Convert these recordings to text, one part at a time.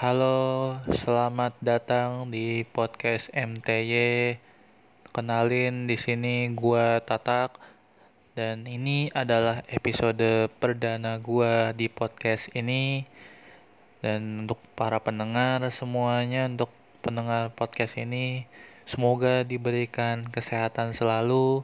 Halo, selamat datang di podcast MTY. Kenalin di sini gua Tatak dan ini adalah episode perdana gua di podcast ini. Dan untuk para pendengar semuanya, untuk pendengar podcast ini, semoga diberikan kesehatan selalu,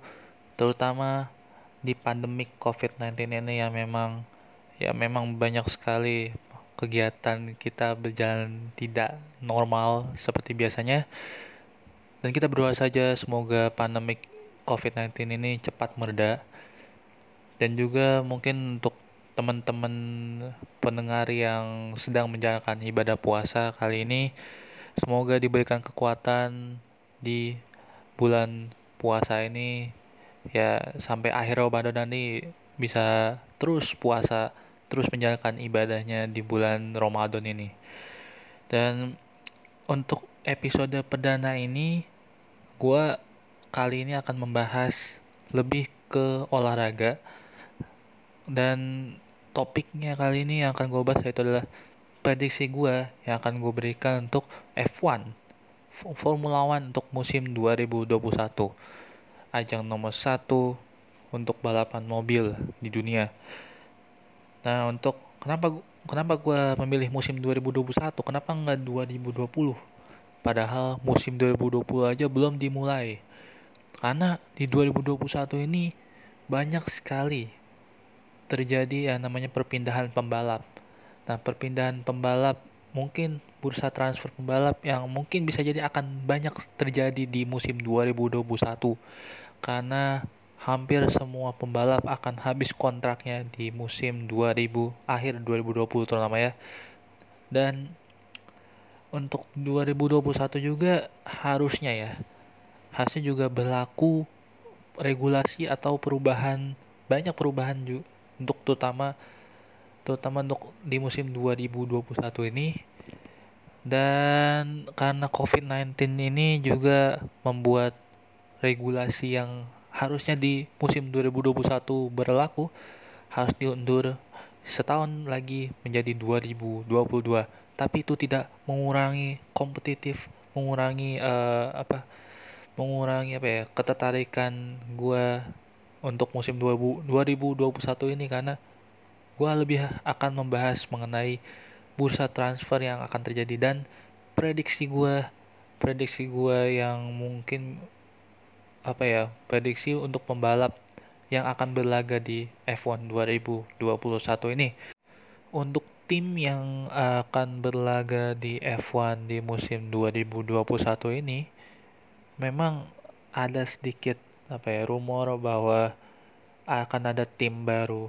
terutama di pandemik COVID-19 ini yang memang ya memang banyak sekali kegiatan kita berjalan tidak normal seperti biasanya. Dan kita berdoa saja semoga pandemik COVID-19 ini cepat mereda. Dan juga mungkin untuk teman-teman pendengar yang sedang menjalankan ibadah puasa kali ini, semoga diberikan kekuatan di bulan puasa ini ya sampai akhir Ramadan nanti bisa terus puasa terus menjalankan ibadahnya di bulan Ramadan ini. Dan untuk episode perdana ini, gue kali ini akan membahas lebih ke olahraga. Dan topiknya kali ini yang akan gue bahas itu adalah prediksi gue yang akan gue berikan untuk F1 Formula One untuk musim 2021 ajang nomor satu untuk balapan mobil di dunia Nah, untuk kenapa kenapa gue memilih musim 2021? Kenapa nggak 2020? Padahal musim 2020 aja belum dimulai. Karena di 2021 ini banyak sekali terjadi yang namanya perpindahan pembalap. Nah, perpindahan pembalap mungkin bursa transfer pembalap yang mungkin bisa jadi akan banyak terjadi di musim 2021 karena hampir semua pembalap akan habis kontraknya di musim 2000 akhir 2020 terutama ya. Dan untuk 2021 juga harusnya ya harusnya juga berlaku regulasi atau perubahan banyak perubahan juga untuk terutama terutama untuk di musim 2021 ini dan karena COVID-19 ini juga membuat regulasi yang harusnya di musim 2021 berlaku harus diundur setahun lagi menjadi 2022 tapi itu tidak mengurangi kompetitif mengurangi uh, apa mengurangi apa ya ketertarikan gue untuk musim 2021 ini. Karena gue lebih akan membahas mengenai bursa transfer yang akan terjadi. Dan prediksi gue prediksi gue yang mungkin apa ya prediksi untuk pembalap yang akan berlaga di F1 2021 ini. Untuk tim yang akan berlaga di F1 di musim 2021 ini memang ada sedikit apa ya rumor bahwa akan ada tim baru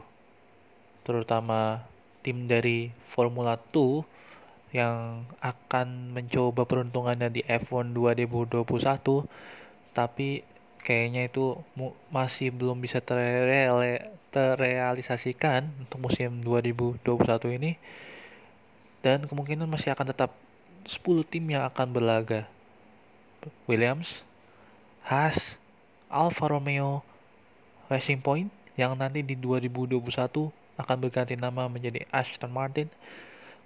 terutama tim dari Formula 2 yang akan mencoba peruntungannya di F1 2021 tapi kayaknya itu masih belum bisa terreal terrealisasikan untuk musim 2021 ini. Dan kemungkinan masih akan tetap 10 tim yang akan berlaga. Williams, Haas, Alfa Romeo, Racing Point yang nanti di 2021 akan berganti nama menjadi Aston Martin.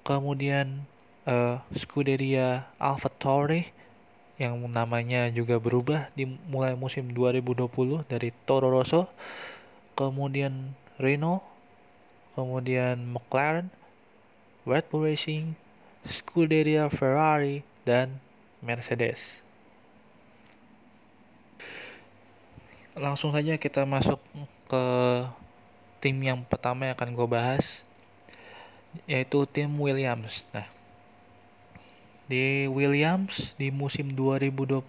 Kemudian uh, Scuderia Alfa Tauri yang namanya juga berubah di mulai musim 2020 dari Toro Rosso, kemudian Renault, kemudian McLaren, Red Bull Racing, Scuderia Ferrari, dan Mercedes. Langsung saja kita masuk ke tim yang pertama yang akan gue bahas, yaitu tim Williams. Nah, di Williams di musim 2020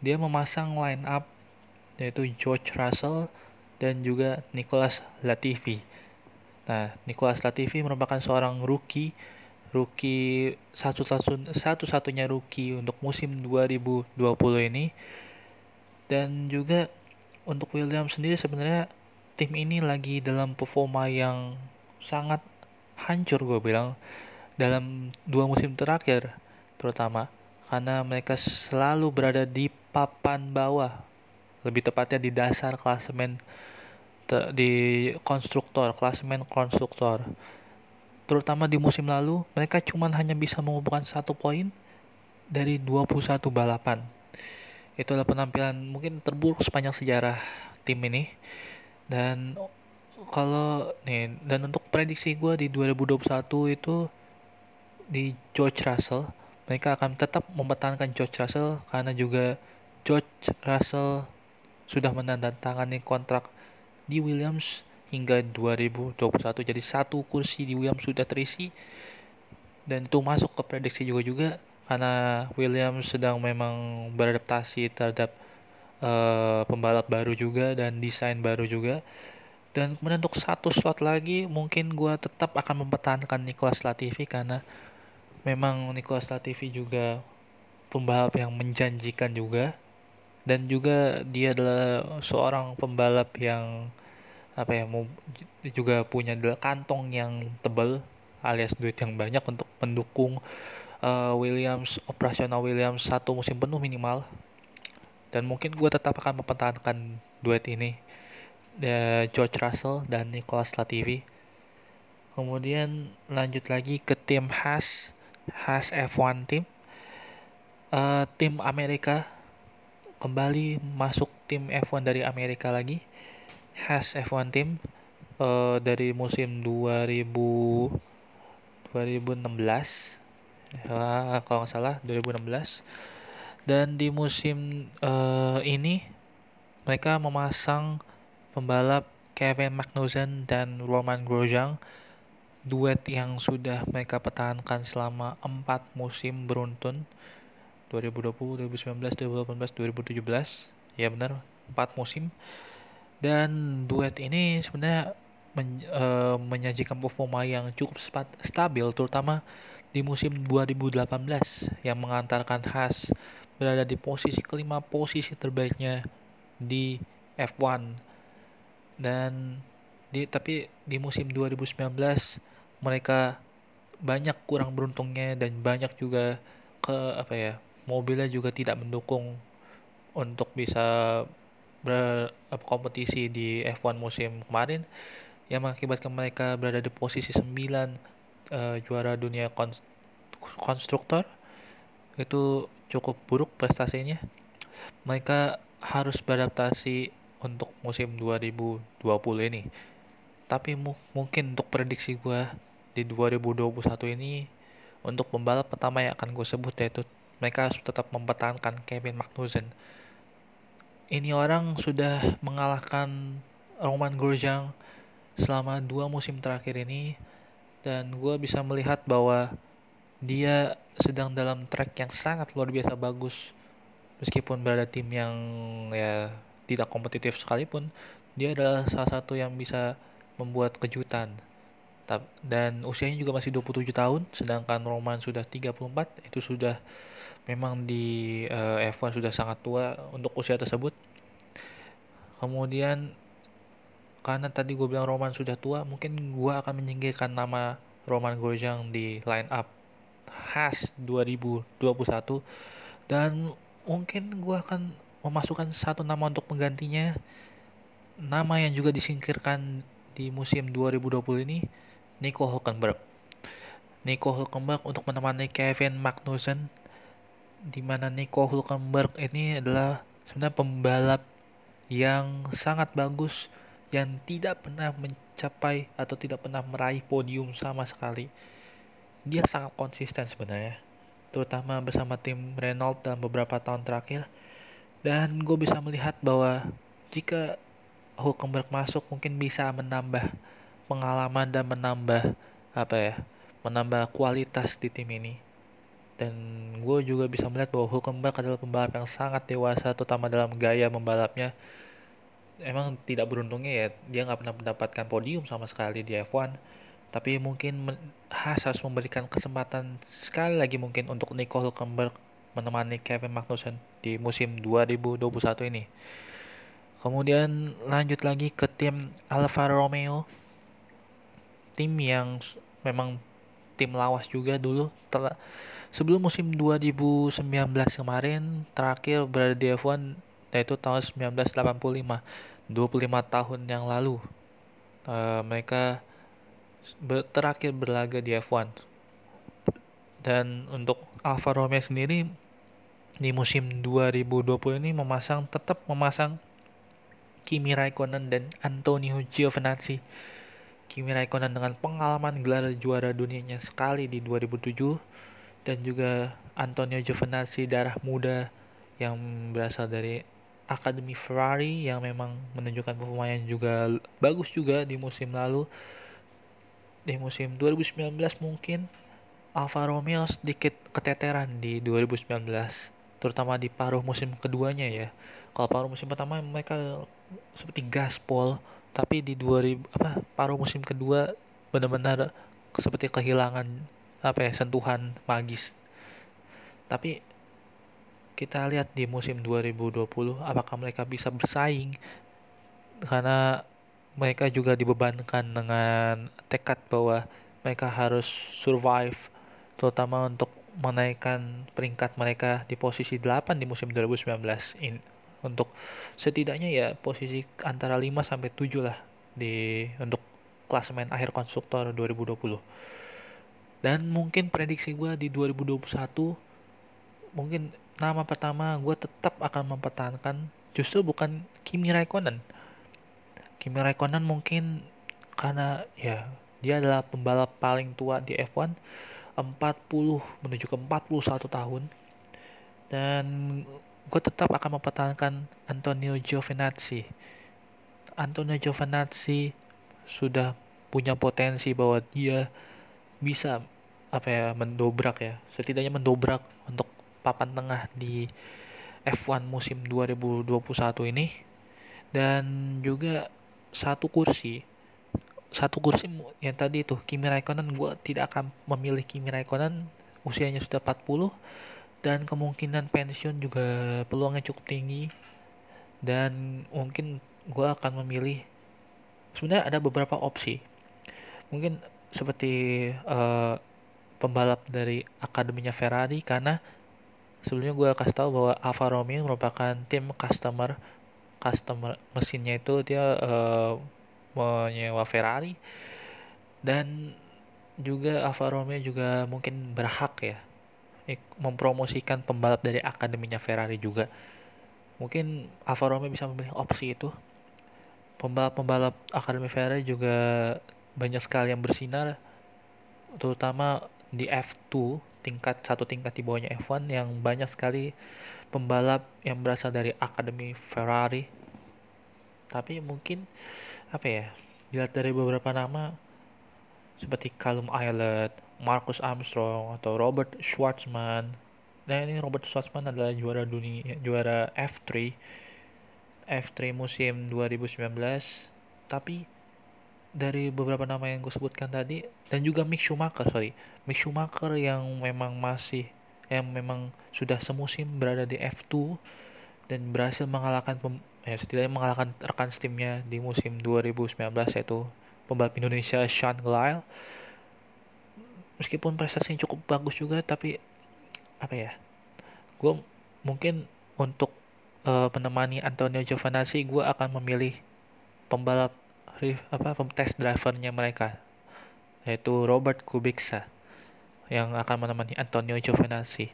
dia memasang line up yaitu George Russell dan juga Nicholas Latifi. Nah, Nicholas Latifi merupakan seorang rookie rookie satu satu satunya rookie untuk musim 2020 ini dan juga untuk Williams sendiri sebenarnya tim ini lagi dalam performa yang sangat hancur gue bilang dalam dua musim terakhir terutama karena mereka selalu berada di papan bawah lebih tepatnya di dasar klasemen di konstruktor klasemen konstruktor terutama di musim lalu mereka cuma hanya bisa mengumpulkan satu poin dari 21 balapan. Itulah penampilan mungkin terburuk sepanjang sejarah tim ini. Dan kalau nih dan untuk prediksi gue di 2021 itu di George Russell mereka akan tetap mempertahankan George Russell karena juga George Russell sudah menandatangani kontrak di Williams hingga 2021 jadi satu kursi di Williams sudah terisi. Dan itu masuk ke prediksi juga juga karena Williams sedang memang beradaptasi terhadap uh, pembalap baru juga dan desain baru juga. Dan kemudian untuk satu slot lagi mungkin gue tetap akan mempertahankan Nicolas Latifi karena memang Nicolas Latifi juga pembalap yang menjanjikan juga. Dan juga dia adalah seorang pembalap yang apa ya juga punya kantong yang tebal alias duit yang banyak untuk mendukung uh, Williams operasional Williams satu musim penuh minimal. Dan mungkin gue tetap akan mempertahankan duet ini uh, George Russell dan Nicolas Latifi. Kemudian lanjut lagi ke tim Haas Haas F1 Team. Uh, tim Amerika kembali masuk tim F1 dari Amerika lagi. Haas F1 Team uh, dari musim 2000 2016 ya, kalau nggak salah 2016 dan di musim uh, ini mereka memasang pembalap Kevin Magnussen dan Roman Grosjean duet yang sudah mereka pertahankan selama empat musim beruntun 2020, 2019, 2018, 2017 ya benar empat musim. Dan duet ini sebenarnya men, e, menyajikan performa yang cukup stabil terutama di musim 2018 yang mengantarkan Haas berada di posisi kelima posisi terbaiknya di F1 dan di tapi di musim 2019 mereka banyak kurang beruntungnya dan banyak juga ke apa ya mobilnya juga tidak mendukung untuk bisa berkompetisi di F1 musim kemarin yang mengakibatkan mereka berada di posisi 9 uh, eh, juara dunia konstruktor. Itu cukup buruk prestasinya. Mereka harus beradaptasi untuk musim 2020 ini. Tapi mu mungkin untuk prediksi gue di 2021 ini untuk pembalap pertama yang akan gue sebut yaitu mereka harus tetap mempertahankan Kevin Magnussen. Ini orang sudah mengalahkan Roman Grosjean selama dua musim terakhir ini dan gue bisa melihat bahwa dia sedang dalam track yang sangat luar biasa bagus meskipun berada tim yang ya tidak kompetitif sekalipun dia adalah salah satu yang bisa membuat kejutan dan usianya juga masih 27 tahun sedangkan Roman sudah 34 itu sudah memang di uh, F1 sudah sangat tua untuk usia tersebut. Kemudian karena tadi gue bilang Roman sudah tua mungkin gue akan menyingkirkan nama Roman Grosjean di line up khas 2021 dan mungkin gue akan memasukkan satu nama untuk penggantinya. Nama yang juga disingkirkan di musim 2020 ini Nico Hulkenberg. Nico Hulkenberg untuk menemani Kevin Magnussen di mana Nico Hulkenberg ini adalah sebenarnya pembalap yang sangat bagus yang tidak pernah mencapai atau tidak pernah meraih podium sama sekali. Dia sangat konsisten sebenarnya, terutama bersama tim Renault dalam beberapa tahun terakhir. Dan gue bisa melihat bahwa jika Hulkenberg masuk mungkin bisa menambah pengalaman dan menambah apa ya menambah kualitas di tim ini. Dan gue juga bisa melihat bahwa Hulkenberg adalah pembalap yang sangat dewasa terutama dalam gaya membalapnya. Emang tidak beruntungnya ya dia nggak pernah mendapatkan podium sama sekali di F1 tapi mungkin Haas harus memberikan kesempatan sekali lagi mungkin untuk Nico Hulkenberg menemani Kevin Magnussen di musim 2021 ini. Kemudian lanjut lagi ke tim Alfa Romeo tim yang memang tim lawas juga dulu. Sebelum musim 2019 kemarin terakhir berada di F1 yaitu tahun 1985 25 tahun yang lalu. Uh, mereka terakhir berlaga di F1 dan untuk Alfa Romeo sendiri di musim 2020 ini memasang tetap memasang Kimi Raikkonen dan Antonio Giovinazzi. Kimi Raikkonen dengan pengalaman gelar juara dunianya sekali di 2007 dan juga Antonio Giovinazzi darah muda yang berasal dari Akademi Ferrari yang memang menunjukkan performa yang juga bagus juga di musim lalu. Di musim 2019 mungkin Alfa Romeo sedikit keteteran di 2019 terutama di paruh musim keduanya ya. Kalau paruh musim pertama mereka seperti gaspol tapi di 2000 apa paruh musim kedua benar-benar seperti kehilangan apa ya sentuhan magis. Tapi kita lihat di musim 2020 apakah mereka bisa bersaing? Karena mereka juga dibebankan dengan tekad bahwa mereka harus survive terutama untuk menaikkan peringkat mereka di posisi 8 di musim 2019 in, untuk setidaknya ya posisi antara 5 sampai 7 lah di untuk klasemen akhir konstruktor 2020. Dan mungkin prediksi gue di 2021 mungkin nama pertama gue tetap akan mempertahankan justru bukan Kimi Raikkonen. Kimi Raikkonen mungkin karena ya dia adalah pembalap paling tua di F1 40 menuju ke 41 tahun dan gue tetap akan mempertahankan Antonio Giovinazzi. Antonio Giovinazzi sudah punya potensi bahwa dia bisa apa ya mendobrak ya. Setidaknya mendobrak untuk papan tengah di F1 musim 2021 ini. Dan juga satu kursi satu kursi yang tadi itu Kimi Raikkonen. Gue tidak akan memilih Kimi Raikkonen. Usianya sudah 40 dan kemungkinan pensiun juga peluangnya cukup tinggi. Dan mungkin gue akan memilih sebenarnya ada beberapa opsi. Mungkin seperti uh, pembalap dari akademinya Ferrari karena sebelumnya gue kasih tahu bahwa Alfa Romeo merupakan tim customer customer mesinnya itu dia uh, menyewa Ferrari. Dan juga Alfa Romeo juga mungkin berhak ya mempromosikan pembalap dari akademinya Ferrari juga. Mungkin Alfa Romeo bisa memilih opsi itu. Pembalap-pembalap akademi Ferrari juga banyak sekali yang bersinar terutama di F2 tingkat satu tingkat di bawahnya F1 yang banyak sekali pembalap yang berasal dari akademi Ferrari. Tapi mungkin apa ya dilihat dari beberapa nama seperti Callum Islet, Marcus Armstrong atau Robert Schwartzman. Nah ini Robert Schwartzman adalah juara dunia juara F3 F3 musim 2019 tapi dari beberapa nama yang gue sebutkan tadi dan juga Mick Schumacher sorry. Mick Schumacher yang memang masih yang memang sudah semusim berada di F2 dan berhasil mengalahkan pem, ya setidaknya mengalahkan rekan timnya di musim 2019 yaitu pembalap Indonesia Sean Glyle meskipun prestasinya cukup bagus juga tapi apa ya gue mungkin untuk uh, menemani Antonio Giovinazzi gue akan memilih pembalap apa test drivernya mereka yaitu Robert Kubica yang akan menemani Antonio Giovinazzi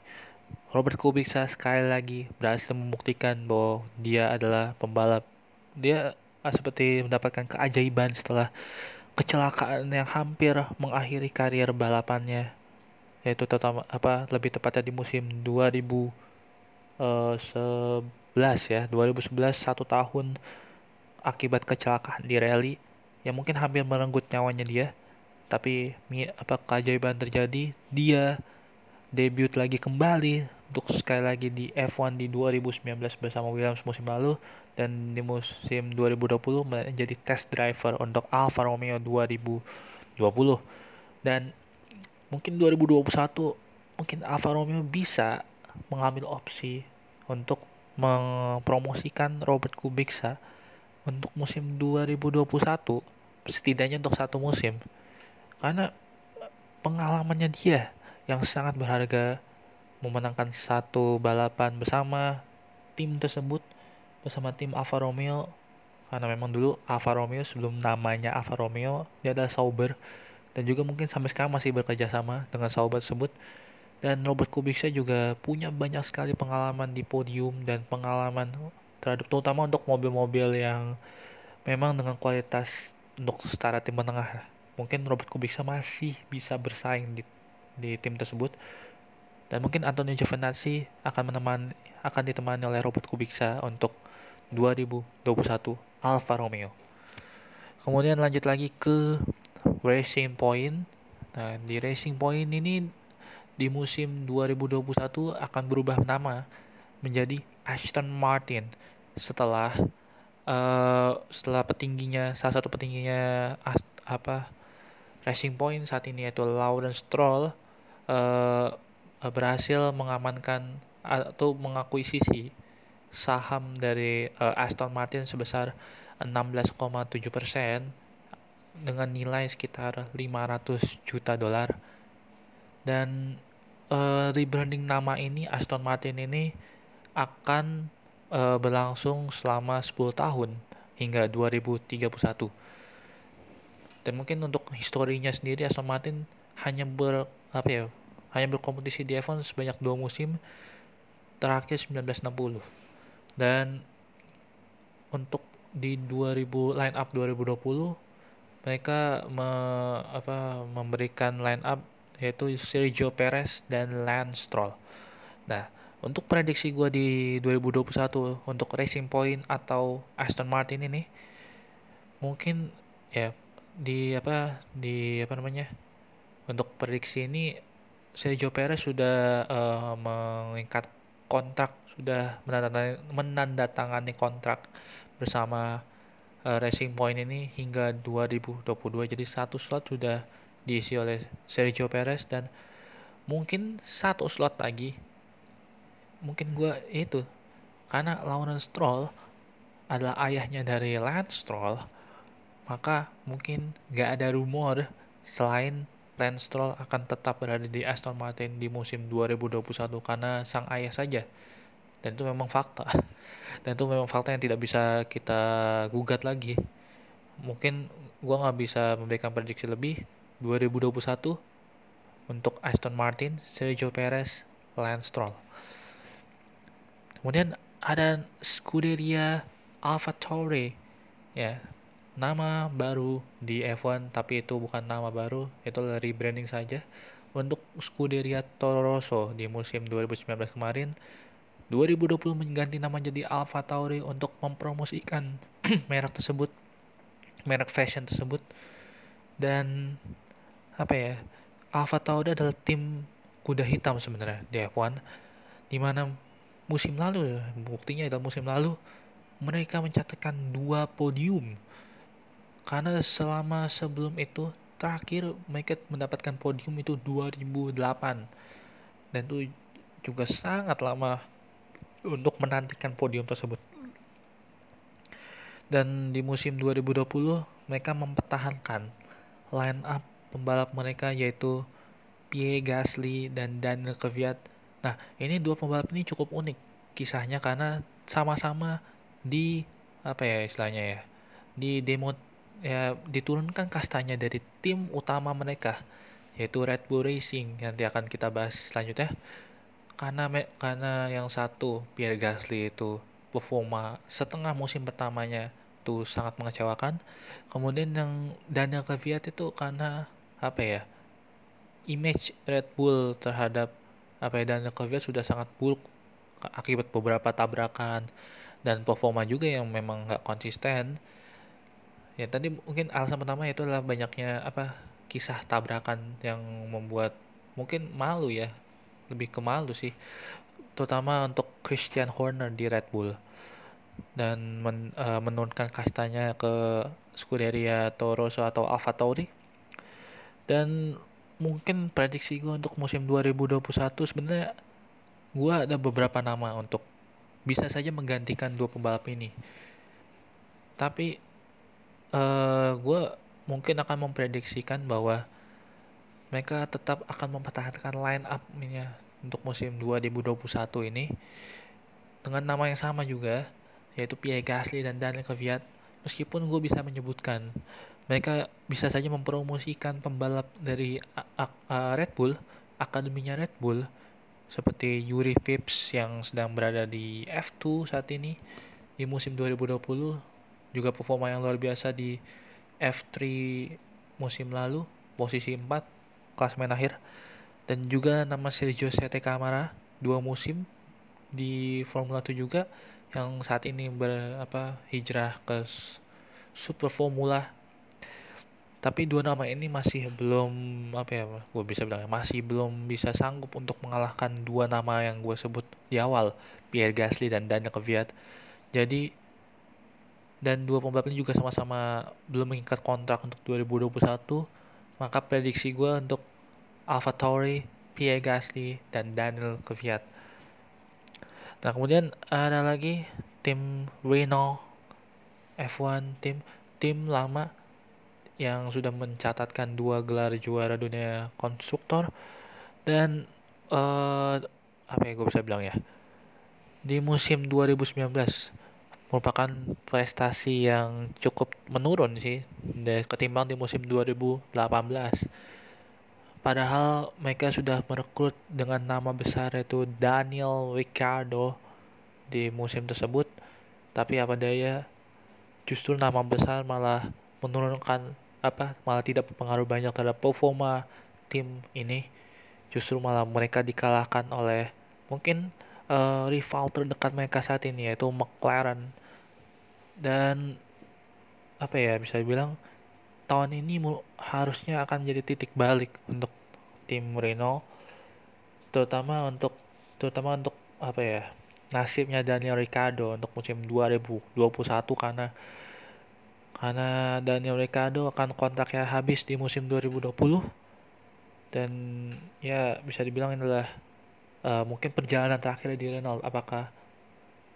Robert Kubica sekali lagi berhasil membuktikan bahwa dia adalah pembalap. Dia ah, seperti mendapatkan keajaiban setelah kecelakaan yang hampir mengakhiri karier balapannya yaitu terutama apa lebih tepatnya di musim 2011 eh, ya 2011 satu tahun akibat kecelakaan di rally yang mungkin hampir merenggut nyawanya dia tapi apa keajaiban terjadi dia debut lagi kembali untuk sekali lagi di F1 di 2019 bersama Williams musim lalu dan di musim 2020 menjadi test driver untuk Alfa Romeo 2020 dan mungkin 2021 mungkin Alfa Romeo bisa mengambil opsi untuk mempromosikan Robert Kubica untuk musim 2021 setidaknya untuk satu musim. Karena pengalamannya dia yang sangat berharga memenangkan satu balapan bersama tim tersebut bersama tim Alfa Romeo. Karena memang dulu Alfa Romeo sebelum namanya Alfa Romeo dia adalah Sauber. Dan juga mungkin sampai sekarang masih bekerja sama dengan sahabat tersebut. Dan Robert Kubica juga punya banyak sekali pengalaman di podium dan pengalaman terhadap terutama untuk mobil-mobil yang memang dengan kualitas untuk setara tim menengah. Mungkin Robert Kubica masih bisa bersaing di di tim tersebut dan mungkin Antonio Giovinazzi akan menemani akan ditemani oleh Robert Kubica untuk 2021 Alfa Romeo. Kemudian lanjut lagi ke Racing Point. Nah, di Racing Point ini di musim 2021 akan berubah nama menjadi Aston Martin setelah uh, setelah petingginya salah satu petingginya apa Racing Point saat ini yaitu Lawrence Stroll uh, berhasil mengamankan atau mengakuisisi saham dari uh, Aston Martin sebesar 16,7 persen dengan nilai sekitar 500 juta dolar. Dan uh, rebranding nama ini Aston Martin ini akan uh, berlangsung selama 10 tahun hingga 2031 dan mungkin untuk historinya sendiri Aston Martin hanya ber apa ya hanya berkompetisi di F1 sebanyak dua musim terakhir 1960 dan untuk di 2000 line up 2020 mereka me, apa memberikan line up yaitu Sergio Perez dan Lance Stroll. Nah, untuk prediksi gue di 2021 untuk Racing Point atau Aston Martin ini mungkin ya di apa di apa namanya untuk prediksi ini Sergio Perez sudah uh, mengikat kontrak sudah menandatangani, menandatangani kontrak bersama uh, Racing Point ini hingga 2022 jadi satu slot sudah diisi oleh Sergio Perez dan mungkin satu slot lagi mungkin gue itu karena Lawrence Stroll adalah ayahnya dari Lance Stroll maka mungkin gak ada rumor selain Lance Stroll akan tetap berada di Aston Martin di musim 2021 karena sang ayah saja. Dan itu memang fakta. Dan itu memang fakta yang tidak bisa kita gugat lagi. Mungkin gua nggak bisa memberikan prediksi lebih 2021 untuk Aston Martin, Sergio Perez, Lance Stroll. Kemudian ada Scuderia Alfa Tauri ya nama baru di F1 tapi itu bukan nama baru itu rebranding saja. Untuk Scuderia Toro Rosso di musim 2019 kemarin 2020 mengganti nama jadi Alfa Tauri untuk mempromosikan merek tersebut merek fashion tersebut. Dan apa ya Alfa Tauri adalah tim kuda hitam sebenarnya di F1 di mana musim lalu buktinya adalah musim lalu mereka mencatatkan dua podium karena selama sebelum itu terakhir mereka mendapatkan podium itu 2008 dan itu juga sangat lama untuk menantikan podium tersebut. Dan di musim 2020 mereka mempertahankan line up pembalap mereka yaitu Pierre Gasly dan Daniel Kvyat. Nah ini dua pembalap ini cukup unik kisahnya karena sama-sama di apa ya istilahnya ya di demo ya diturunkan kastanya dari tim utama mereka yaitu Red Bull Racing nanti akan kita bahas selanjutnya. Karena me, karena yang satu Pierre Gasly itu performa setengah musim pertamanya itu sangat mengecewakan. Kemudian yang Daniel Kvyat itu karena apa ya image Red Bull terhadap apa ya Daniel Kvyat sudah sangat buruk akibat beberapa tabrakan. Dan performa juga yang memang nggak konsisten ya tadi mungkin alasan pertama itu adalah banyaknya apa kisah tabrakan yang membuat mungkin malu ya lebih ke malu sih terutama untuk Christian Horner di Red Bull. Dan men, uh, menurunkan kastanya ke Scuderia Toro atau Alfa Tauri. Dan mungkin prediksi gue untuk musim 2021 sebenarnya gue ada beberapa nama untuk bisa saja menggantikan dua pembalap ini. Tapi uh, eh, gue mungkin akan memprediksikan bahwa mereka tetap akan mempertahankan line up-nya untuk musim 2021 ini dengan nama yang sama juga yaitu Pierre Gasly dan Daniel Kvyat. Meskipun gue bisa menyebutkan mereka bisa saja mempromosikan pembalap dari Red Bull, akademinya Red Bull, seperti Yuri Vips yang sedang berada di F2 saat ini di musim 2020, juga performa yang luar biasa di F3 musim lalu, posisi 4, klasmen akhir, dan juga nama Sergio Sete Camara, dua musim di Formula 1 juga, yang saat ini ber, apa, hijrah ke Super Formula. Tapi dua nama ini masih belum apa ya gue bisa bilang ya, masih belum bisa sanggup untuk mengalahkan dua nama yang gue sebut di awal Pierre Gasly dan Daniel Kvyat. Jadi dan dua pembalap ini juga sama-sama belum mengikat kontrak untuk 2021 maka prediksi gue untuk Alfa Tauri, Pierre Gasly dan Daniel Kvyat. Nah kemudian ada lagi tim Renault F1 tim tim lama yang sudah mencatatkan dua gelar juara dunia konstruktor. Dan uh, apa ya gue bisa bilang ya? Di musim 2019 merupakan prestasi yang cukup menurun sih ketimbang di musim 2018 padahal mereka sudah merekrut dengan nama besar yaitu Daniel Ricciardo di musim tersebut. Tapi apa daya justru nama besar malah menurunkan apa malah tidak berpengaruh banyak terhadap performa tim ini. Justru malah mereka dikalahkan oleh mungkin uh, rival terdekat mereka saat ini yaitu McLaren. Dan apa ya bisa dibilang tahun ini harusnya akan jadi titik balik untuk tim Renault terutama untuk terutama untuk apa ya nasibnya Daniel Ricciardo untuk musim 2021 karena karena Daniel Ricciardo akan kontraknya habis di musim 2020 dan ya bisa dibilang ini adalah uh, mungkin perjalanan terakhir di Renault apakah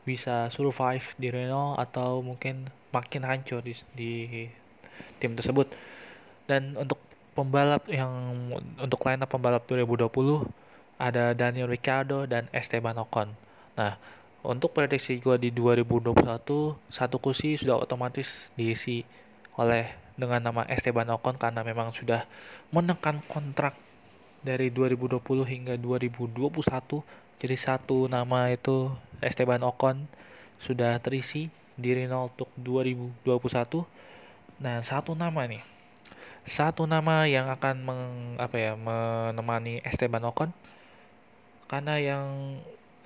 bisa survive di Renault atau mungkin makin hancur di, di tim tersebut? Dan untuk pembalap yang untuk line pembalap 2020 ada Daniel Ricciardo dan Esteban Ocon. Nah untuk prediksi gue di 2021 satu kursi sudah otomatis diisi oleh dengan nama Esteban Ocon karena memang sudah menekan kontrak dari 2020 hingga 2021 jadi satu nama itu Esteban Ocon sudah terisi di Renault untuk 2021 nah satu nama nih satu nama yang akan meng, apa ya menemani Esteban Ocon karena yang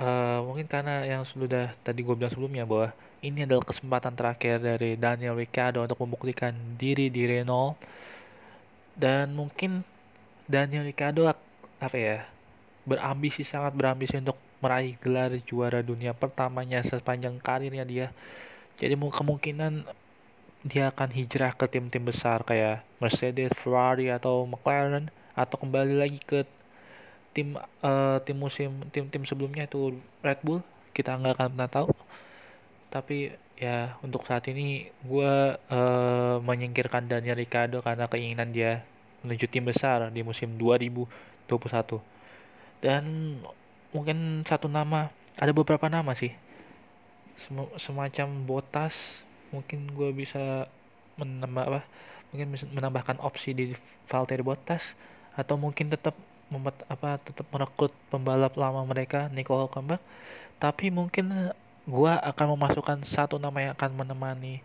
uh, mungkin karena yang sudah tadi gue bilang sebelumnya bahwa ini adalah kesempatan terakhir dari Daniel Ricciardo untuk membuktikan diri di Renault. Dan mungkin Daniel Ricciardo apa ya berambisi sangat berambisi untuk meraih gelar juara dunia pertamanya sepanjang karirnya dia. Jadi kemungkinan dia akan hijrah ke tim-tim besar kayak Mercedes, Ferrari atau McLaren atau kembali lagi ke tim uh, tim musim tim tim sebelumnya itu Red Bull. Kita nggak akan pernah tahu. Tapi ya untuk saat ini gue uh, menyingkirkan Daniel Ricciardo karena keinginan dia menuju tim besar di musim 2021 dan mungkin satu nama ada beberapa nama sih. Sem semacam botas mungkin gue bisa menambah apa mungkin menambahkan opsi di Valtteri Bottas atau mungkin tetap membuat apa tetap merekrut pembalap lama mereka Nico Hulkenberg. Tapi mungkin gua akan memasukkan satu nama yang akan menemani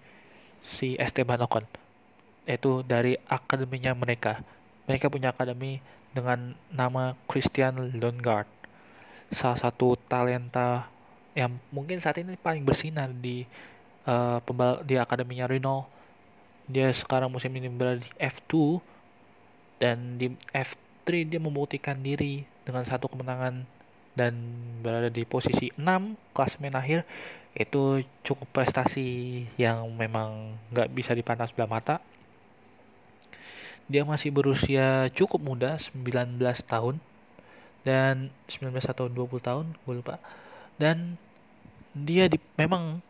si Esteban Ocon yaitu dari akademinya mereka. Mereka punya akademi dengan nama Christian Lundgaard salah satu talenta yang mungkin saat ini paling bersinar di uh, pembal di akademinya Renault. Dia sekarang musim ini berada di F2 dan di F dia membuktikan diri dengan satu kemenangan dan berada di posisi 6 klasemen akhir itu cukup prestasi yang memang nggak bisa dipandang sebelah mata dia masih berusia cukup muda 19 tahun. Dan 19 atau 20 tahun gue lupa. Dan dia di, memang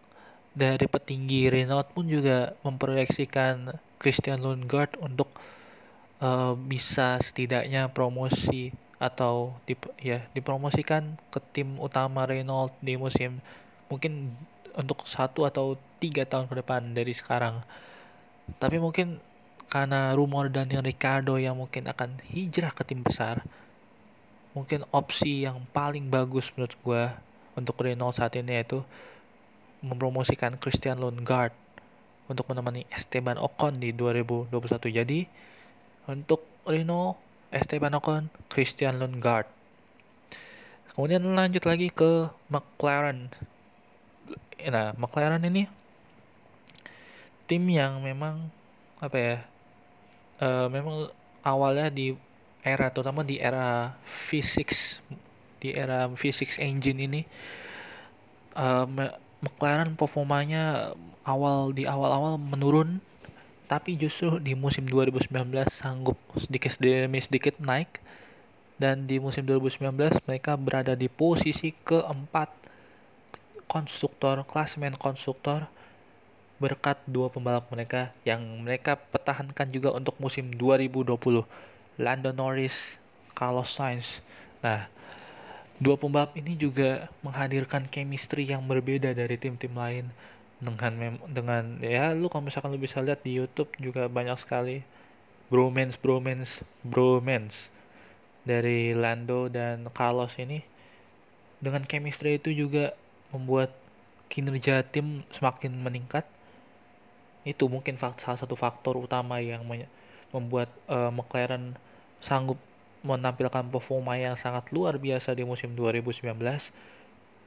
dari petinggi Renault pun juga memproyeksikan Christian Lundgaard untuk uh, bisa setidaknya promosi atau dip, ya dipromosikan ke tim utama Renault di musim mungkin untuk satu atau tiga tahun ke depan dari sekarang. Tapi mungkin karena rumor Daniel Ricardo yang mungkin akan hijrah ke tim besar mungkin opsi yang paling bagus menurut gue untuk Renault saat ini yaitu mempromosikan Christian Lundgaard untuk menemani Esteban Ocon di 2021 jadi untuk Renault Esteban Ocon Christian Lundgaard kemudian lanjut lagi ke McLaren. Nah McLaren ini tim yang memang apa ya uh, memang awalnya di era terutama di era physics di era physics engine ini uh, McLaren performanya awal di awal-awal menurun tapi justru di musim 2019 sanggup sedikit demi sedikit naik. Dan di musim 2019 mereka berada di posisi keempat konstruktor klasemen konstruktor berkat dua pembalap mereka yang mereka pertahankan juga untuk musim 2020 Lando Norris, Carlos Sainz. Nah, dua pembalap ini juga menghadirkan chemistry yang berbeda dari tim-tim lain. Dengan dengan ya lu kalau misalkan lu bisa lihat di YouTube juga banyak sekali bromance bromance bromance dari Lando dan Carlos ini. Dengan chemistry itu juga membuat kinerja tim semakin meningkat itu mungkin salah satu faktor utama yang membuat uh, McLaren sanggup menampilkan performa yang sangat luar biasa di musim 2019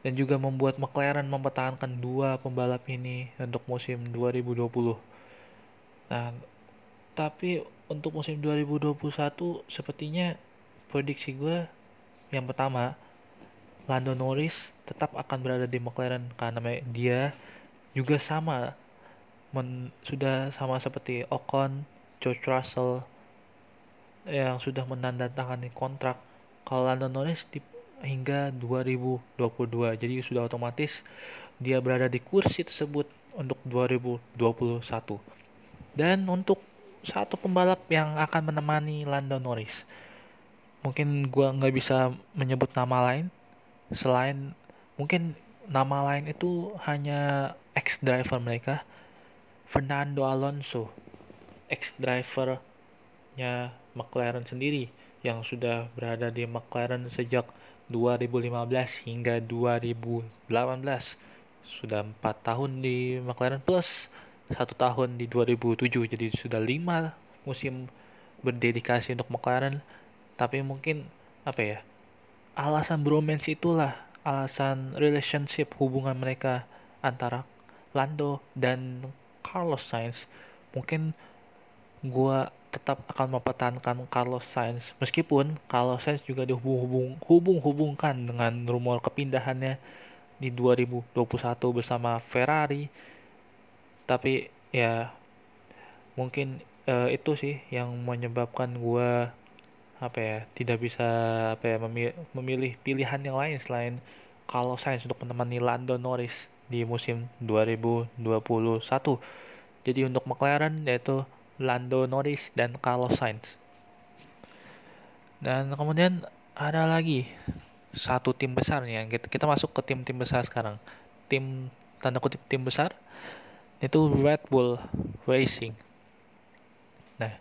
dan juga membuat McLaren mempertahankan dua pembalap ini untuk musim 2020. Nah, tapi untuk musim 2021 sepertinya prediksi gue yang pertama Lando Norris tetap akan berada di McLaren karena dia juga sama men, sudah sama seperti Ocon, George Russell yang sudah menandatangani kontrak. Kalau Lando Norris di, hingga 2022 jadi sudah otomatis dia berada di kursi tersebut untuk 2021 dan untuk satu pembalap yang akan menemani Lando Norris mungkin gua nggak bisa menyebut nama lain selain mungkin nama lain itu hanya ex driver mereka Fernando Alonso, ex-drivernya McLaren sendiri yang sudah berada di McLaren sejak 2015 hingga 2018. Sudah empat tahun di McLaren plus satu tahun di 2007 jadi sudah lima musim berdedikasi untuk McLaren tapi mungkin apa ya alasan bromance itulah alasan relationship hubungan mereka antara Lando dan Carlos Sainz mungkin gue tetap akan mempertahankan Carlos Sainz meskipun Carlos Sainz juga dihubung hubung-hubungkan dengan rumor kepindahannya di 2021 bersama Ferrari. Tapi ya mungkin uh, itu sih yang menyebabkan gue apa ya tidak bisa apa ya memilih, memilih pilihan yang lain selain Carlos Sainz untuk menemani Lando Norris di musim 2021. Jadi untuk McLaren yaitu Lando Norris dan Carlos Sainz. Dan kemudian ada lagi satu tim besar nih yang kita, kita masuk ke tim-tim besar sekarang. Tim tanda kutip tim besar itu Red Bull Racing. Nah,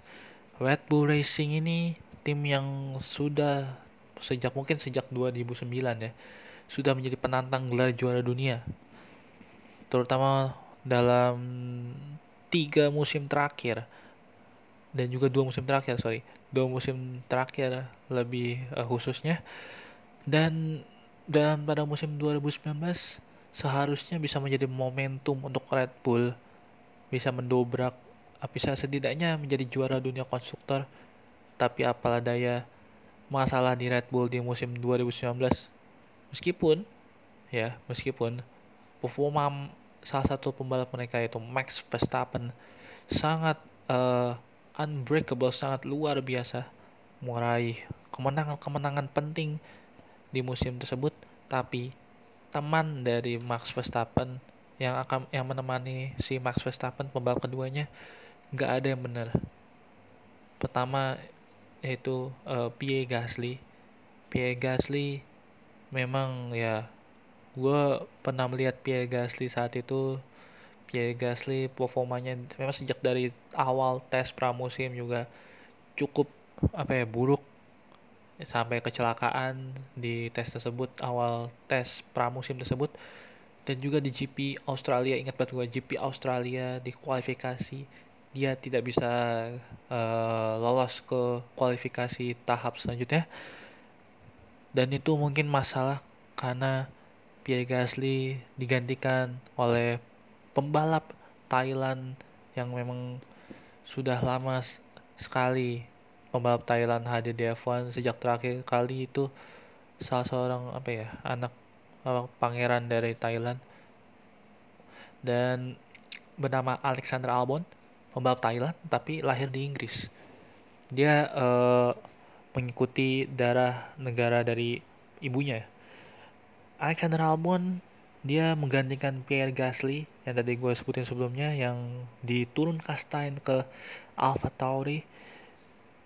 Red Bull Racing ini tim yang sudah sejak mungkin sejak 2009 ya sudah menjadi penantang gelar juara dunia terutama dalam tiga musim terakhir. Dan juga dua musim terakhir sorry. Dua musim terakhir lebih uh, khususnya. Dan dan pada musim 2019 seharusnya bisa menjadi momentum untuk Red Bull bisa mendobrak bisa setidaknya menjadi juara dunia konstruktor. Tapi apalah daya masalah di Red Bull di musim 2019 meskipun ya meskipun performa salah satu pembalap mereka yaitu Max Verstappen sangat uh, unbreakable, sangat luar biasa meraih kemenangan-kemenangan penting di musim tersebut. Tapi teman dari Max Verstappen yang akan yang menemani si Max Verstappen pembalap keduanya nggak ada yang benar. Pertama yaitu uh, Pierre Gasly. Pierre Gasly memang ya gue pernah melihat Pierre Gasly saat itu. Pierre Gasly performanya memang sejak dari awal tes pramusim juga cukup apa ya buruk. Sampai kecelakaan di tes tersebut awal tes pramusim tersebut. Dan juga di GP Australia ingat banget gue GP Australia di kualifikasi dia tidak bisa uh, lolos ke kualifikasi tahap selanjutnya. Dan itu mungkin masalah karena Pierre Gasly digantikan oleh pembalap Thailand yang memang sudah lama sekali pembalap Thailand hadir di F1 sejak terakhir kali itu. Salah seorang apa ya anak pangeran dari Thailand. Dan bernama Alexander Albon pembalap Thailand tapi lahir di Inggris. Dia uh, mengikuti darah negara dari ibunya Alexander Albon dia menggantikan Pierre Gasly yang tadi gue sebutin sebelumnya yang diturun kastain ke Alpha Tauri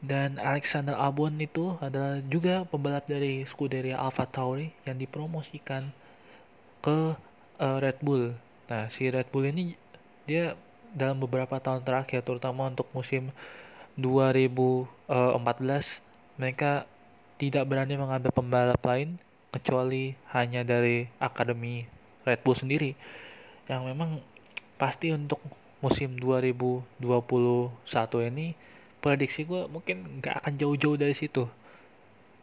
dan Alexander Albon itu adalah juga pembalap dari Scuderia Alpha Tauri yang dipromosikan ke uh, Red Bull. Nah, si Red Bull ini dia dalam beberapa tahun terakhir terutama untuk musim 2014 mereka tidak berani mengambil pembalap lain kecuali hanya dari akademi Red Bull sendiri yang memang pasti untuk musim 2021 ini prediksi gue mungkin nggak akan jauh-jauh dari situ.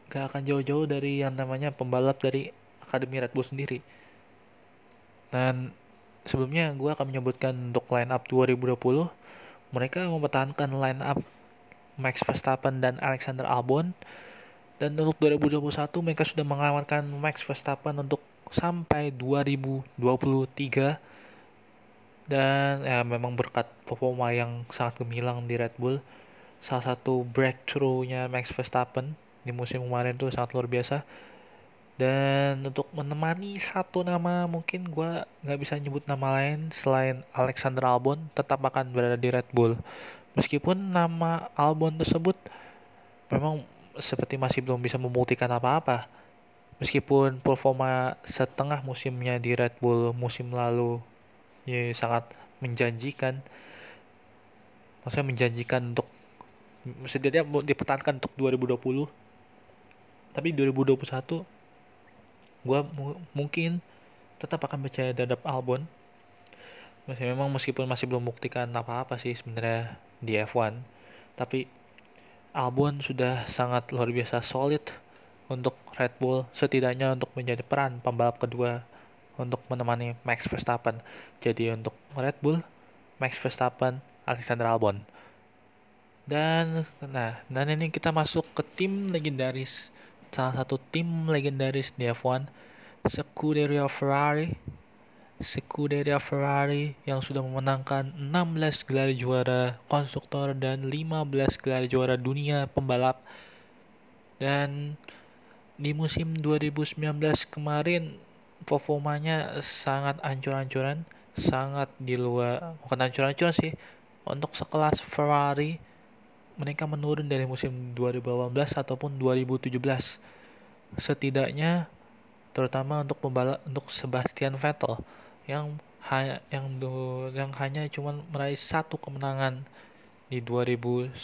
Nggak akan jauh-jauh dari yang namanya pembalap dari Akademi Red Bull sendiri. Dan sebelumnya gue akan menyebutkan untuk line up 2020 mereka mempertahankan line up Max Verstappen dan Alexander Albon dan untuk 2021 mereka sudah mengamankan Max Verstappen untuk sampai 2023 dan ya memang berkat performa yang sangat gemilang di Red Bull. Salah satu breakthrough-nya Max Verstappen di musim kemarin tuh sangat luar biasa. Dan untuk menemani satu nama mungkin gue nggak bisa nyebut nama lain selain Alexander Albon tetap akan berada di Red Bull. Meskipun nama Albon tersebut memang seperti masih belum bisa membuktikan apa-apa. Meskipun performa setengah musimnya di Red Bull musim lalu ya sangat menjanjikan. Maksudnya menjanjikan untuk setidaknya dipertahankan untuk 2020 tapi 2021 gue mungkin tetap akan percaya terhadap Albon. Masih memang meskipun masih belum buktikan apa-apa sih sebenarnya di F1 tapi Albon sudah sangat luar biasa solid untuk Red Bull setidaknya untuk menjadi peran pembalap kedua untuk menemani Max Verstappen jadi untuk Red Bull Max Verstappen Alexander Albon dan nah, dan ini kita masuk ke tim legendaris. Salah satu tim legendaris di F1, Scuderia Ferrari. Scuderia Ferrari yang sudah memenangkan 16 gelar juara konstruktor dan 15 gelar juara dunia pembalap. Dan di musim 2019 kemarin performanya sangat ancur-ancuran, sangat di luar bukan ancur-ancuran sih untuk sekelas Ferrari mereka menurun dari musim 2018 ataupun 2017. Setidaknya terutama untuk pembalap untuk Sebastian Vettel yang hanya yang do, yang hanya cuma meraih satu kemenangan di 2019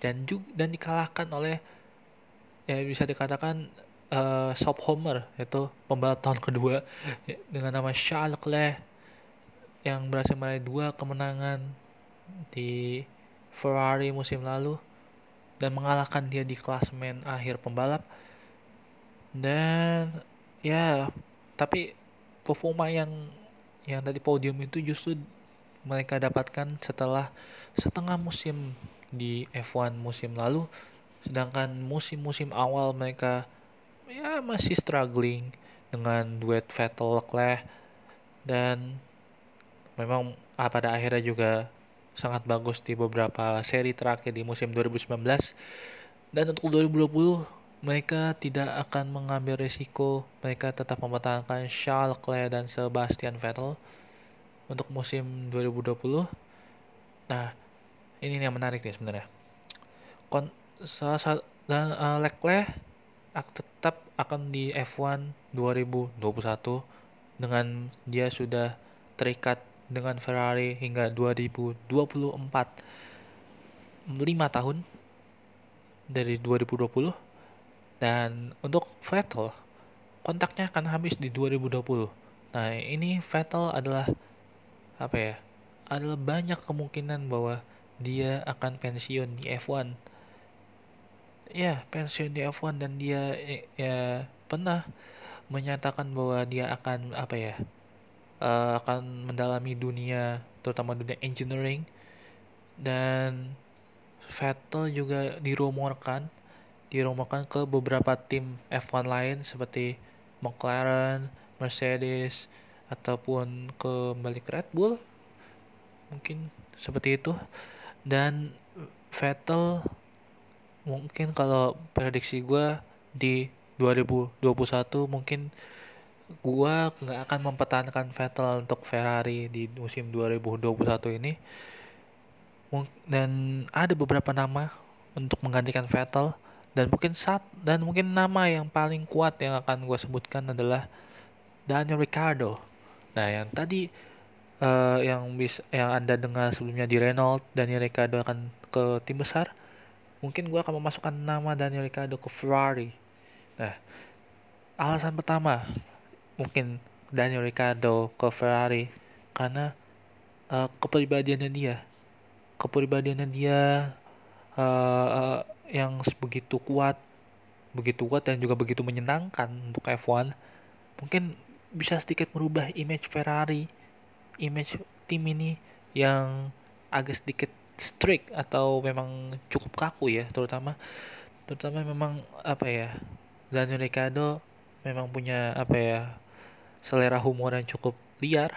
dan juga dan dikalahkan oleh ya bisa dikatakan uh, Sob Homer yaitu pembalap tahun kedua dengan nama Charles Leclerc yang berhasil meraih dua kemenangan di Ferrari musim lalu dan mengalahkan dia di klasemen akhir pembalap. Dan ya tapi performa yang yang tadi podium itu justru mereka dapatkan setelah setengah musim di F1 musim lalu. Sedangkan musim-musim awal mereka ya masih struggling dengan duet Vettel Leclerc. Dan memang ah, pada akhirnya juga sangat bagus di beberapa seri terakhir di musim 2019 dan untuk 2020 mereka tidak akan mengambil risiko. Mereka tetap mempertahankan Charles Leclerc dan Sebastian Vettel untuk musim 2020 nah ini yang menarik nih sebenarnya. Kon salah dan uh, Leclerc tetap akan di F1 2021 dengan dia sudah terikat dengan Ferrari hingga 2024 5 tahun dari 2020 dan untuk Vettel kontaknya akan habis di 2020 nah ini Vettel adalah apa ya adalah banyak kemungkinan bahwa dia akan pensiun di F1 ya pensiun di F1 dan dia ya pernah menyatakan bahwa dia akan apa ya uh, akan mendalami dunia terutama dunia engineering. Dan Vettel juga dirumorkan dirumorkan ke beberapa tim F1 lain seperti McLaren, Mercedes ataupun ke balik Red Bull. Mungkin seperti itu. Dan Vettel mungkin kalau prediksi gue di 2021 mungkin gue nggak akan mempertahankan Vettel untuk Ferrari di musim 2021 ini. Dan ada beberapa nama untuk menggantikan Vettel dan mungkin saat dan mungkin nama yang paling kuat yang akan gue sebutkan adalah Daniel Ricciardo. Nah yang tadi uh, yang bis yang anda dengar sebelumnya di Renault Daniel Ricciardo akan ke tim besar mungkin gue akan memasukkan nama Daniel Ricciardo ke Ferrari. Nah, alasan pertama mungkin Daniel Ricciardo ke Ferrari karena uh, kepribadiannya dia, kepribadiannya dia uh, uh, yang begitu kuat, begitu kuat dan juga begitu menyenangkan untuk F1, mungkin bisa sedikit merubah image Ferrari, image tim ini yang agak sedikit strict atau memang cukup kaku ya terutama terutama memang apa ya Daniel Ricciardo memang punya apa ya selera humor yang cukup liar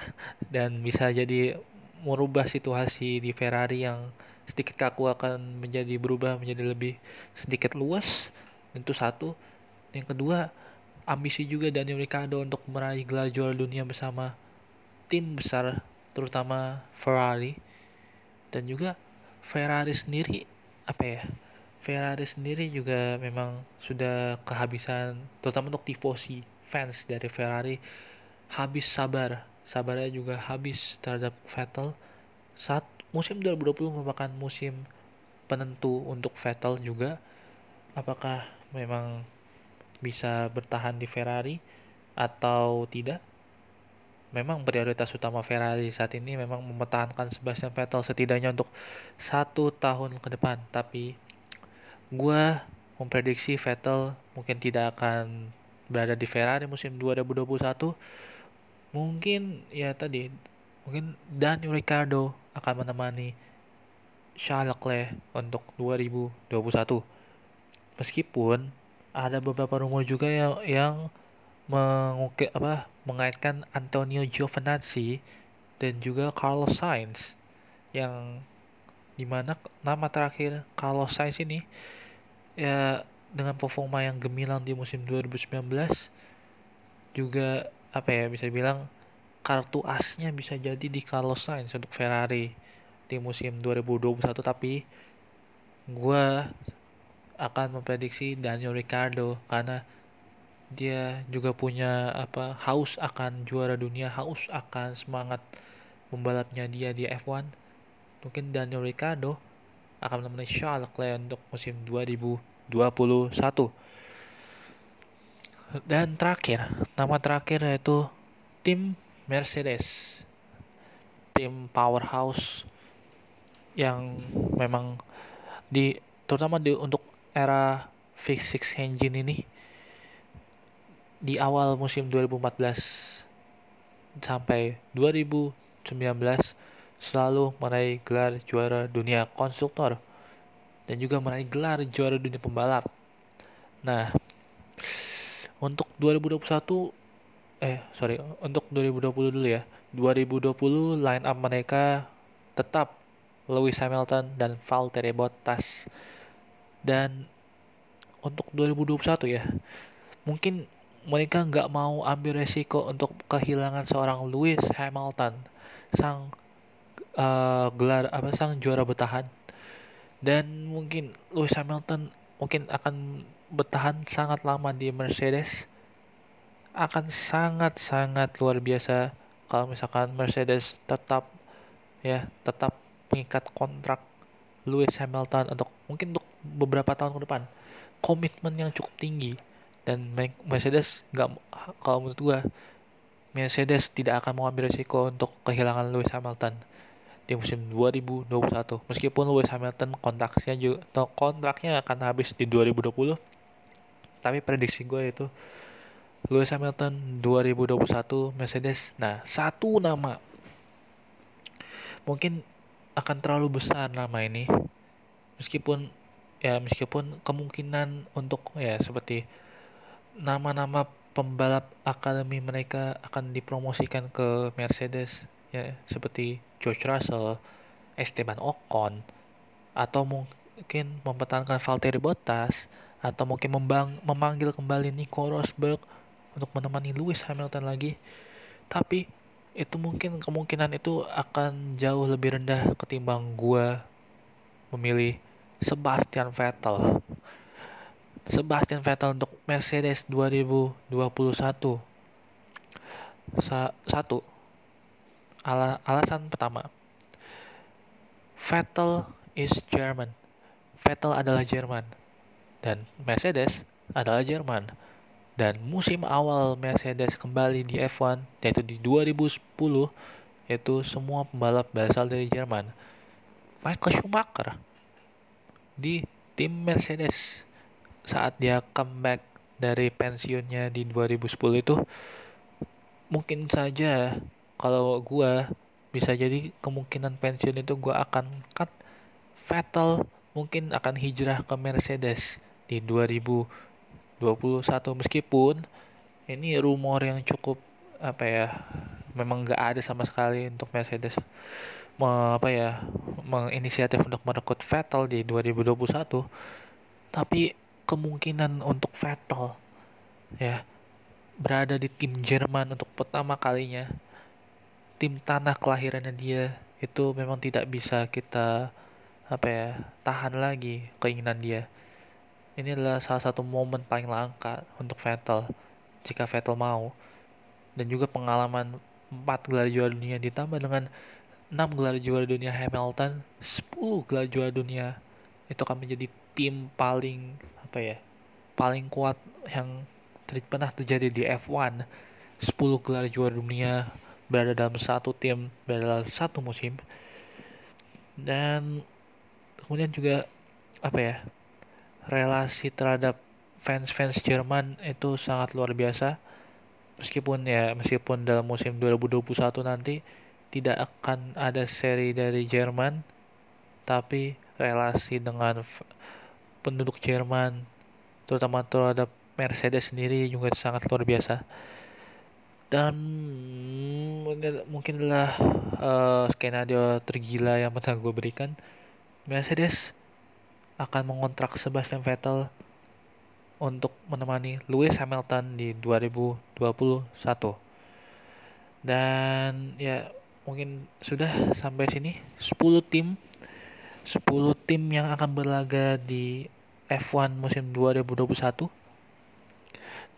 dan bisa jadi merubah situasi di Ferrari yang sedikit kaku akan menjadi berubah menjadi lebih sedikit luas. Itu satu. Yang kedua ambisi juga Daniel Ricciardo untuk meraih gelar juara dunia bersama tim besar terutama Ferrari. Dan juga Ferrari sendiri apa ya Ferrari sendiri juga memang sudah kehabisan terutama untuk tifosi fans dari Ferrari habis sabar. Sabarnya juga habis terhadap Vettel. Saat musim 2020 merupakan musim penentu untuk Vettel juga apakah memang bisa bertahan di Ferrari atau tidak memang prioritas utama Ferrari saat ini memang mempertahankan Sebastian Vettel setidaknya untuk satu tahun ke depan. Tapi gue memprediksi Vettel mungkin tidak akan berada di Ferrari musim 2021. Mungkin ya tadi mungkin Daniel Ricciardo akan menemani Charles untuk 2021. Meskipun ada beberapa rumor juga yang, yang mengukir apa mengaitkan Antonio Giovinazzi dan juga Carlos Sainz yang di mana nama terakhir Carlos Sainz ini ya dengan performa yang gemilang di musim 2019 juga apa ya bisa bilang kartu asnya bisa jadi di Carlos Sainz untuk Ferrari di musim 2021 tapi gue akan memprediksi Daniel Ricciardo karena dia juga punya apa haus akan juara dunia haus akan semangat membalapnya dia di F1 mungkin Daniel Ricciardo akan menemani Charles Leclerc untuk musim 2021 dan terakhir nama terakhir yaitu tim Mercedes tim powerhouse yang memang di terutama di untuk era V6 engine ini di awal musim 2014 sampai 2019 selalu meraih gelar juara dunia konstruktor dan juga meraih gelar juara dunia pembalap. Nah, untuk 2021 eh sorry untuk 2020 dulu ya. 2020 line up mereka tetap Lewis Hamilton dan Valtteri Bottas. Dan untuk 2021 ya mungkin mereka nggak mau ambil resiko untuk kehilangan seorang Lewis Hamilton sang uh, gelar apa sang juara bertahan. Dan mungkin Lewis Hamilton mungkin akan bertahan sangat lama di Mercedes akan sangat-sangat luar biasa kalau misalkan Mercedes tetap ya tetap mengikat kontrak Lewis Hamilton untuk mungkin untuk beberapa tahun ke depan. Komitmen yang cukup tinggi dan Mercedes nggak kalau menurut gua Mercedes tidak akan mengambil risiko untuk kehilangan Lewis Hamilton di musim 2021 meskipun Lewis Hamilton kontraknya juga kontraknya akan habis di 2020 tapi prediksi gue itu Lewis Hamilton 2021 Mercedes. Nah satu nama mungkin akan terlalu besar nama ini. Meskipun ya meskipun kemungkinan untuk ya seperti nama-nama pembalap akademi mereka akan dipromosikan ke Mercedes ya seperti George Russell, Esteban Ocon atau mungkin mempertahankan Valtteri Bottas atau mungkin membang, memanggil kembali Nico Rosberg untuk menemani Lewis Hamilton lagi tapi itu mungkin kemungkinan itu akan jauh lebih rendah ketimbang gua memilih Sebastian Vettel. Sebastian Vettel untuk Mercedes 2021. Sa satu. Ala alasan pertama. Vettel is German. Vettel adalah Jerman dan Mercedes adalah Jerman. Dan musim awal Mercedes kembali di F1 yaitu di 2010 yaitu semua pembalap berasal dari Jerman. Michael Schumacher di tim Mercedes saat dia comeback dari pensiunnya di 2010 itu mungkin saja kalau gue bisa jadi kemungkinan pensiun itu gue akan cut Vettel mungkin akan hijrah ke Mercedes di 2021 meskipun ini rumor yang cukup apa ya memang nggak ada sama sekali untuk Mercedes me, apa ya menginisiatif untuk merekrut Vettel di 2021 tapi kemungkinan untuk Vettel ya berada di tim Jerman untuk pertama kalinya tim tanah kelahirannya dia itu memang tidak bisa kita apa ya tahan lagi keinginan dia ini adalah salah satu momen paling langka untuk Vettel jika Vettel mau dan juga pengalaman 4 gelar juara dunia ditambah dengan 6 gelar juara dunia Hamilton, 10 gelar juara dunia itu akan menjadi tim paling apa ya? paling kuat yang ter pernah terjadi di F1. 10 gelar juara dunia berada dalam satu tim, berada dalam satu musim. Dan kemudian juga apa ya? Relasi terhadap fans-fans Jerman itu sangat luar biasa. Meskipun ya, meskipun dalam musim 2021 nanti tidak akan ada seri dari Jerman, tapi relasi dengan penduduk Jerman, terutama terhadap Mercedes sendiri juga sangat luar biasa. Dan mungkin adalah uh, skenario tergila yang pernah gue berikan. Mercedes akan mengontrak Sebastian Vettel untuk menemani Lewis Hamilton di 2021. Dan ya mungkin sudah sampai sini. 10 tim. 10 tim yang akan berlaga di F1 musim 2021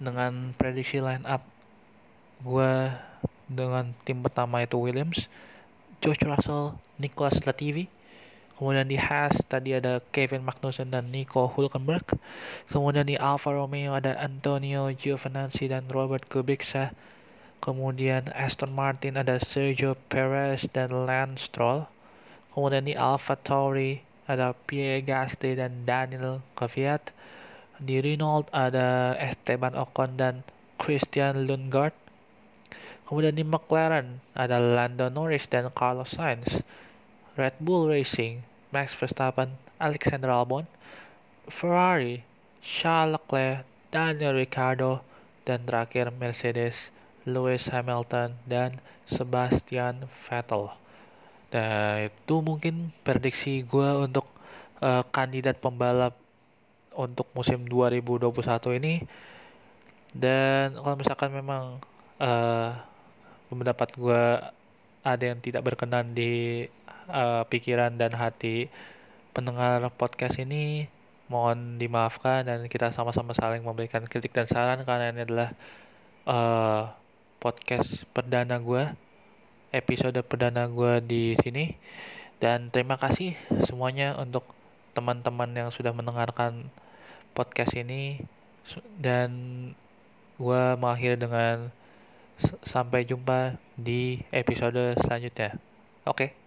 dengan prediksi line up gue dengan tim pertama itu Williams George Russell Nicholas Latifi kemudian di Haas tadi ada Kevin Magnussen dan Nico Hulkenberg kemudian di Alfa Romeo ada Antonio Giovinazzi dan Robert Kubica Kemudian Aston Martin ada Sergio Perez dan Lance Stroll. Kemudian di Alfa Tauri ada Pierre Gasly dan Daniel Kvyat. Di Renault ada Esteban Ocon dan Christian Lundgaard. Kemudian di McLaren ada Lando Norris dan Carlos Sainz. Red Bull Racing, Max Verstappen, Alexander Albon. Ferrari, Charles Leclerc, Daniel Ricciardo, dan terakhir Mercedes Lewis Hamilton dan Sebastian Vettel. Nah itu mungkin prediksi gue untuk uh, kandidat pembalap untuk musim 2021 ini. Dan kalau misalkan memang uh, pendapat gue ada yang tidak berkenan di uh, pikiran dan hati pendengar podcast ini, mohon dimaafkan dan kita sama-sama saling memberikan kritik dan saran karena ini adalah uh, podcast perdana gue episode perdana gue di sini dan terima kasih semuanya untuk teman-teman yang sudah mendengarkan podcast ini dan gue mengakhiri dengan sampai jumpa di episode selanjutnya. Oke. Okay.